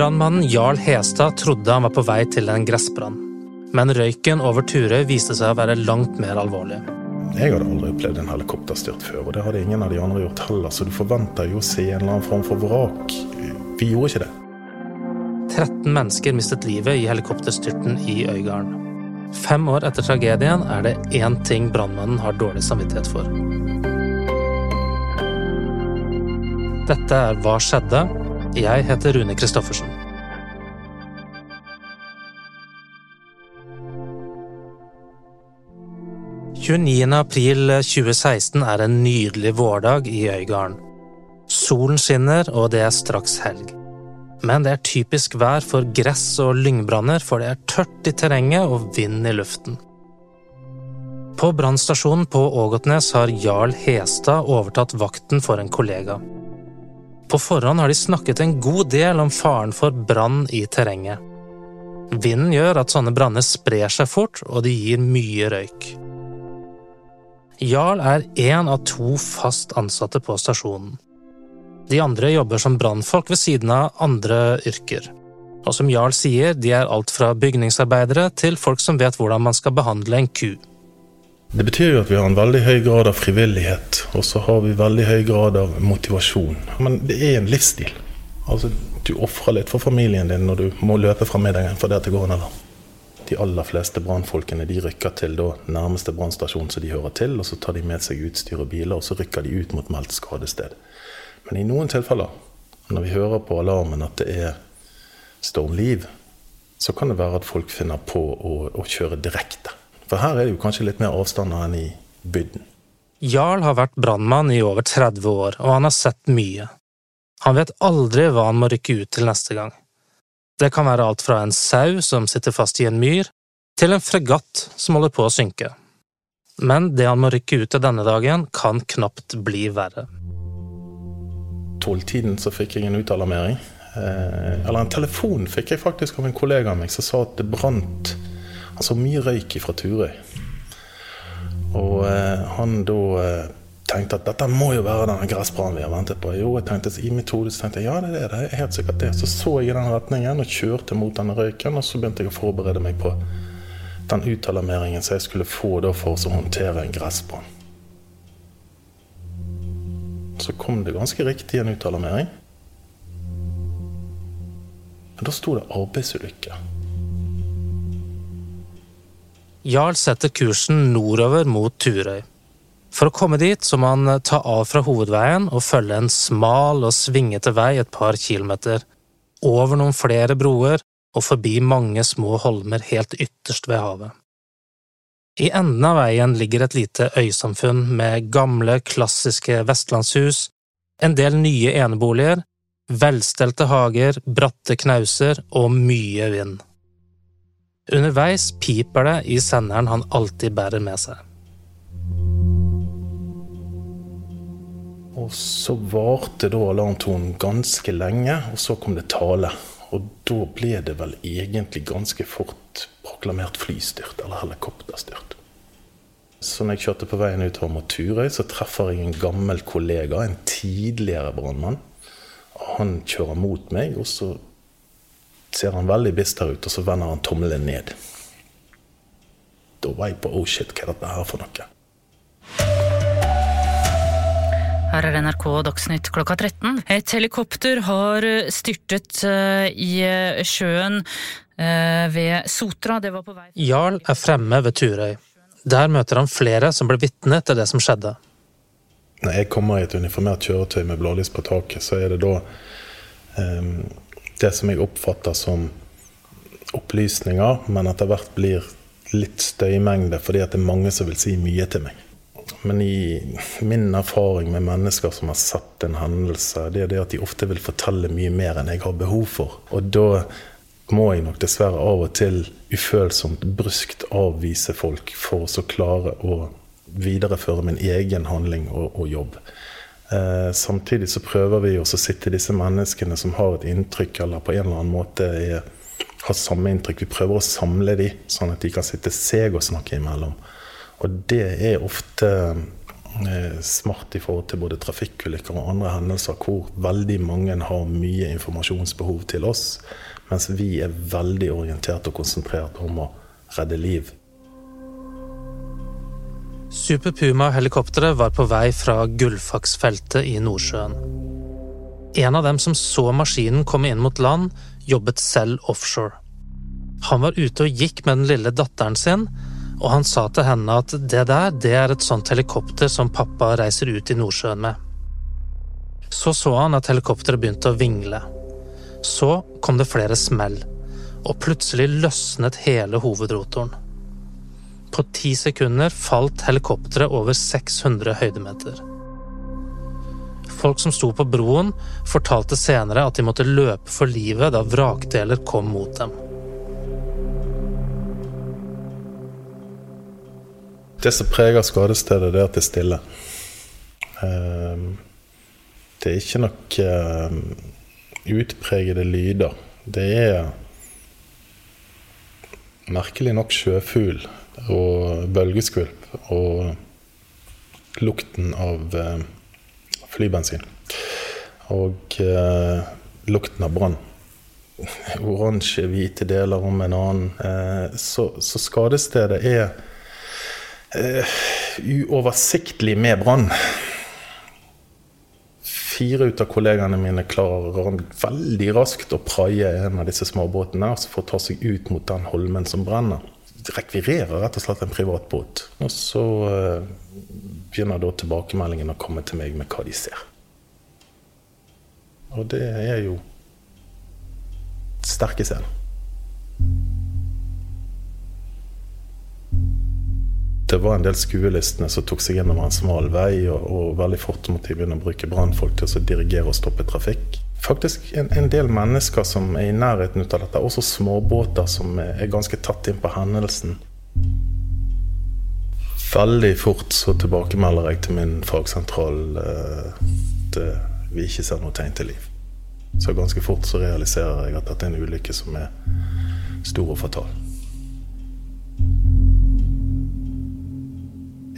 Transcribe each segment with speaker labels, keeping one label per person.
Speaker 1: Brannmannen Jarl Hestad trodde han var på vei til en gressbrann. Men røyken over Turøy viste seg å være langt mer alvorlig.
Speaker 2: Jeg hadde aldri opplevd en helikopterstyrt før, og det hadde ingen av de andre gjort heller, så du forventer jo å se en eller annen form for vrak. Vi gjorde ikke det.
Speaker 1: 13 mennesker mistet livet i helikopterstyrten i Øygarden. Fem år etter tragedien er det én ting brannmannen har dårlig samvittighet for. Dette er Hva skjedde? Jeg heter Rune Christoffersen. april 2016 er en nydelig vårdag i Øygarden. Solen skinner, og det er straks helg. Men det er typisk vær for gress- og lyngbranner, for det er tørt i terrenget og vind i luften. På brannstasjonen på Ågotnes har Jarl Hestad overtatt vakten for en kollega. På forhånd har de snakket en god del om faren for brann i terrenget. Vinden gjør at sånne branner sprer seg fort, og de gir mye røyk. Jarl er én av to fast ansatte på stasjonen. De andre jobber som brannfolk ved siden av andre yrker. Og som Jarl sier, de er alt fra bygningsarbeidere til folk som vet hvordan man skal behandle en ku.
Speaker 2: Det betyr jo at vi har en veldig høy grad av frivillighet, og så har vi veldig høy grad av motivasjon. Men det er en livsstil. Altså, Du ofrer litt for familien din når du må løpe fra middagen fordi det går en. De aller fleste brannfolkene rykker til da, nærmeste brannstasjon som de hører til, og så tar de med seg utstyr og biler, og så rykker de ut mot meldt skadested. Men i noen tilfeller, når vi hører på alarmen at det er stormliv, så kan det være at folk finner på å, å kjøre direkte. For her er det jo kanskje litt mer avstander enn i bygden.
Speaker 1: Jarl har vært brannmann i over 30 år, og han har sett mye. Han vet aldri hva han må rykke ut til neste gang. Det kan være alt fra en sau som sitter fast i en myr, til en fregatt som holder på å synke. Men det han må rykke ut til denne dagen, kan knapt bli verre
Speaker 2: tolvtiden så fikk jeg en utalarmering. Eh, eller en telefon fikk jeg faktisk av en kollega av meg som sa at det brant altså mye røyk fra Turøy. Og eh, han da eh, tenkte at dette må jo være denne gressbrannen vi har ventet på. Jo, jeg tenkte I mitt hode så tenkte jeg ja, det er det, er helt sikkert det. Så så jeg i den retningen og kjørte mot denne røyken, og så begynte jeg å forberede meg på den utalarmeringen som jeg skulle få da for å håndtere en gressbrann så kom det ganske riktig en utalarmering. Men da sto det 'arbeidsulykke'.
Speaker 1: Jarl setter kursen nordover mot Turøy. For å komme dit så må han ta av fra hovedveien og følge en smal og svingete vei et par kilometer, over noen flere broer og forbi mange små holmer helt ytterst ved havet. I enden av veien ligger et lite øysamfunn med gamle, klassiske vestlandshus, en del nye eneboliger, velstelte hager, bratte knauser og mye vind. Underveis piper det i senderen han alltid bærer med seg.
Speaker 2: Og så varte da alarmtonen ganske lenge, og så kom det tale. Og da ble det vel egentlig ganske fort proklamert flystyrt, eller helikopterstyrt. Så når jeg kjørte på veien ut av Turøy, så treffer jeg en gammel kollega, en tidligere brannmann. Han kjører mot meg, og så ser han veldig bister ut, og så vender han tommelen ned. Da var jeg på oh shit, hva er dette her for noe?
Speaker 3: Her er NRK Dagsnytt klokka 13. Et helikopter har styrtet eh, i eh, sjøen eh, ved Sotra. Det var på vei
Speaker 1: Jarl er fremme ved Turøy. Der møter han flere som ble vitne til det som skjedde.
Speaker 2: Når jeg kommer i et uniformert kjøretøy med blålys på taket, så er det da um, det som jeg oppfatter som opplysninger, men etter hvert blir litt støymengde fordi at det er mange som vil si mye til meg. Men i min erfaring med mennesker som har sett en hendelse, det er det at de ofte vil fortelle mye mer enn jeg har behov for. Og da må jeg nok dessverre av og til ufølsomt bryskt avvise folk for å klare å videreføre min egen handling og, og jobb. Eh, samtidig så prøver vi også å sitte disse menneskene som har et inntrykk, eller på en eller annen måte er, har samme inntrykk. Vi prøver å samle de, sånn at de kan sitte seg og snakke imellom. Og det er ofte eh, smart i forhold til både trafikkulykker og andre hendelser hvor veldig mange har mye informasjonsbehov til oss, mens vi er veldig orientert og konsentrert om å redde liv.
Speaker 1: Super Puma-helikopteret var på vei fra Gullfaksfeltet i Nordsjøen. En av dem som så maskinen komme inn mot land, jobbet selv offshore. Han var ute og gikk med den lille datteren sin, og han sa til henne at det der, det er et sånt helikopter som pappa reiser ut i Nordsjøen med. Så så han at helikopteret begynte å vingle. Så kom det flere smell, og plutselig løsnet hele hovedrotoren. På ti sekunder falt helikopteret over 600 høydemeter. Folk som sto på broen, fortalte senere at de måtte løpe for livet da vrakdeler kom mot dem.
Speaker 2: Det som preger skadestedet, det er at det er stille. Ehm, det er ikke nok ehm, utpregede lyder. Det er merkelig nok sjøfugl og bølgeskvulp og lukten av eh, flybensin. Og eh, lukten av brann. Oransje, hvite deler om en annen. Eh, så, så, skadestedet er eh, uoversiktlig med brann. Fire ut av kollegaene mine klarer veldig raskt å praie en av disse småbåtene for å ta seg ut mot den holmen som brenner rekvirerer rett og slett en privatbåt. Og så uh, begynner da tilbakemeldingen å komme til meg med hva de ser. Og det er jo sterke scener. Det var en del skuelystne som tok seg gjennom en smal vei, og, og veldig fort måtte de begynne å bruke brannfolk til å dirigere og stoppe trafikk faktisk en, en, del mennesker som er i nærheten av dette. Også småbåter som er ganske tatt inn på hendelsen. Veldig fort så tilbakemelder jeg til min fagsentral eh, at eh, vi ikke ser noe tegn til liv. Så ganske fort så realiserer jeg at dette er en ulykke som er stor og fatal.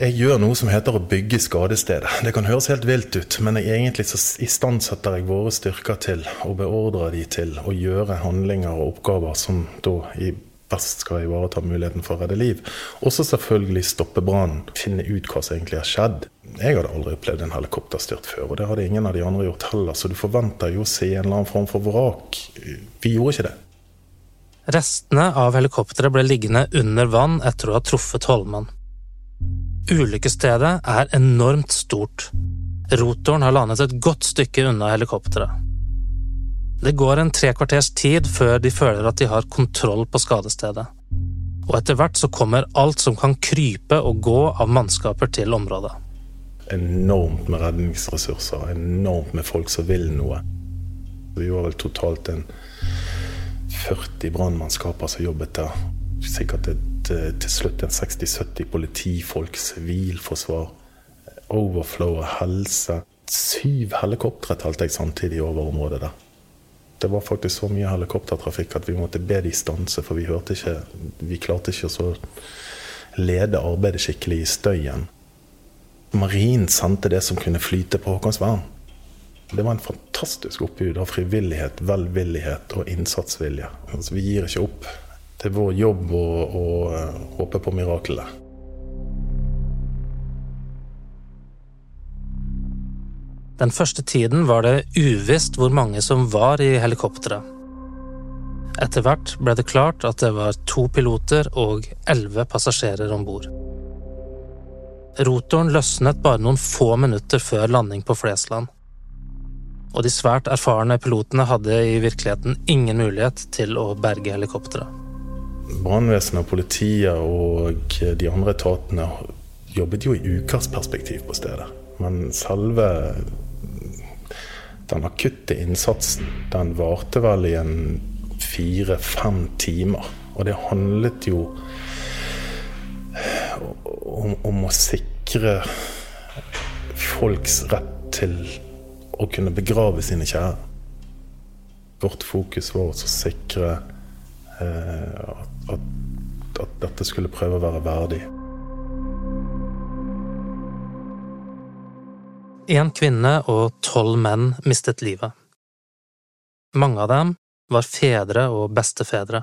Speaker 2: Jeg gjør noe som heter å bygge skadestedet. Det kan høres helt vilt ut, men jeg egentlig så istandsetter jeg våre styrker til og beordrer de til å gjøre handlinger og oppgaver som da i best skal ivareta muligheten for å redde liv. Også selvfølgelig stoppe brannen, finne ut hva som egentlig har skjedd. Jeg hadde aldri opplevd en helikopterstyrt før, og det hadde ingen av de andre gjort heller, så du forventer jo å se en eller annen form for vrak. Vi gjorde ikke det.
Speaker 1: Restene av helikopteret ble liggende under vann etter å ha truffet Holmen. Ulykkesstedet er enormt stort. Rotoren har landet et godt stykke unna helikopteret. Det går en tre kvarters tid før de føler at de har kontroll på skadestedet. Og etter hvert så kommer alt som kan krype og gå av mannskaper til området.
Speaker 2: Enormt med redningsressurser, enormt med folk som vil noe. Vi var vel totalt en 40 brannmannskaper som jobbet der. Sikkert et til slutt en 60-70 politifolk, sivilforsvar, overflow og helse. Syv helikoptre talte jeg samtidig over området der. Det var faktisk så mye helikoptertrafikk at vi måtte be de stanse, for vi hørte ikke Vi klarte ikke å lede arbeidet skikkelig i støyen. Marinen sendte det som kunne flyte på Håkonsvern. Det var en fantastisk oppbud av frivillighet, velvillighet og innsatsvilje. Altså, vi gir ikke opp. Det er vår jobb å, å å håpe på miraklet.
Speaker 1: Den første tiden var det uvisst hvor mange som var i helikopteret. Etter hvert ble det klart at det var to piloter og elleve passasjerer om bord. Rotoren løsnet bare noen få minutter før landing på Flesland. Og de svært erfarne pilotene hadde i virkeligheten ingen mulighet til å berge helikopteret.
Speaker 2: Brannvesenet, politiet og de andre etatene jobbet jo i ukers perspektiv på stedet. Men selve den akutte innsatsen, den varte vel i en fire-fem timer. Og det handlet jo om, om, å sikre folks rett til å kunne begrave sine kjære. Vårt fokus var å sikre eh, at at, at dette skulle prøve å være verdig.
Speaker 1: En kvinne og tolv menn mistet livet. Mange av dem var fedre og bestefedre.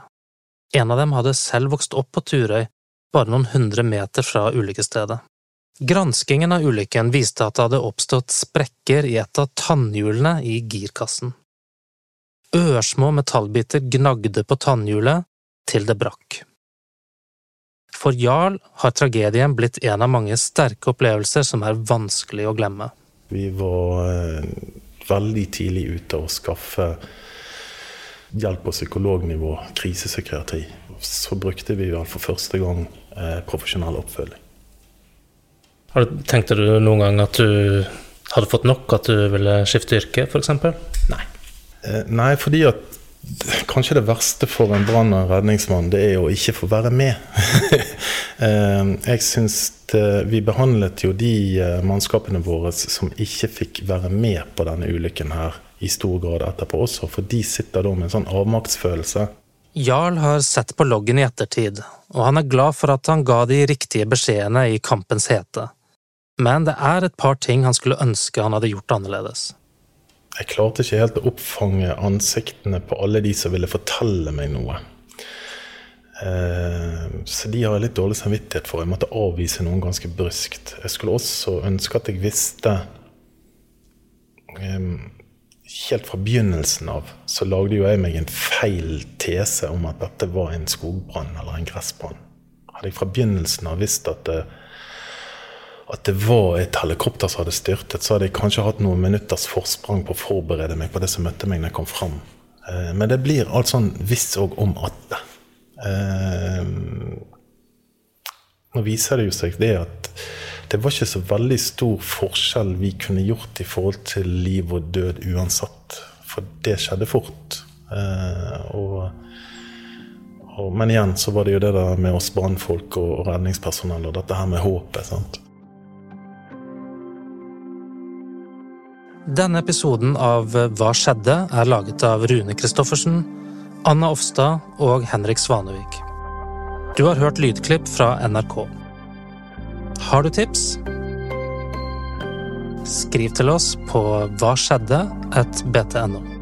Speaker 1: En av dem hadde selv vokst opp på Turøy, bare noen hundre meter fra ulykkesstedet. Granskingen av ulykken viste at det hadde oppstått sprekker i et av tannhjulene i girkassen. Ørsmå metallbiter gnagde på tannhjulet til det brakk. For Jarl har tragedien blitt en av mange sterke opplevelser som er vanskelig å glemme.
Speaker 2: Vi var eh, veldig tidlig ute å skaffe hjelp på psykolognivå, krisepsykiatri. Så brukte vi for første gang eh, profesjonell oppfølging.
Speaker 1: Tenkte du noen gang at du hadde fått nok, at du ville skifte yrke, f.eks.?
Speaker 2: Nei. Eh, nei, fordi at kanskje det verste for en brann- og redningsmann, det er å ikke få være med. Eh, jeg syns Vi behandlet jo de eh, mannskapene våre som ikke fikk være med på denne ulykken her, i stor grad etterpå også, for de sitter da med en sånn avmaktsfølelse.
Speaker 1: Jarl har sett på loggen i ettertid, og han er glad for at han ga de riktige beskjedene i kampens hete men det er et par ting han skulle ønske han hadde gjort annerledes.
Speaker 2: Jeg klarte ikke helt å oppfange ansiktene på alle de som ville fortelle meg noe. Eh, så de har jeg litt dårlig samvittighet for. Jeg måtte avvise noen ganske bryskt. Jeg skulle også ønske at jeg visste eh, Helt fra begynnelsen av så lagde jo jeg meg en feil tese om at dette var en skogbrann eller en gressbrann. Hadde jeg fra begynnelsen av visst at det at det var et helikopter som hadde styrtet, så hadde jeg kanskje hatt noen minutters forsprang på å forberede meg på det som møtte meg når jeg kom fram. Eh, men det blir alt sånn hvis og om at. Eh, nå viser det jo seg det at det var ikke så veldig stor forskjell vi kunne gjort i forhold til liv og død uansett. For det skjedde fort. Eh, og, men igjen så var det jo det der med oss brannfolk og redningspersonell og dette her med håpet. sant?
Speaker 1: Denne episoden av Hva skjedde? er laget av Rune Christoffersen, Anna Offstad og Henrik Svanevik. Du har hørt lydklipp fra NRK. Har du tips? Skriv til oss på hva skjedde? et btno.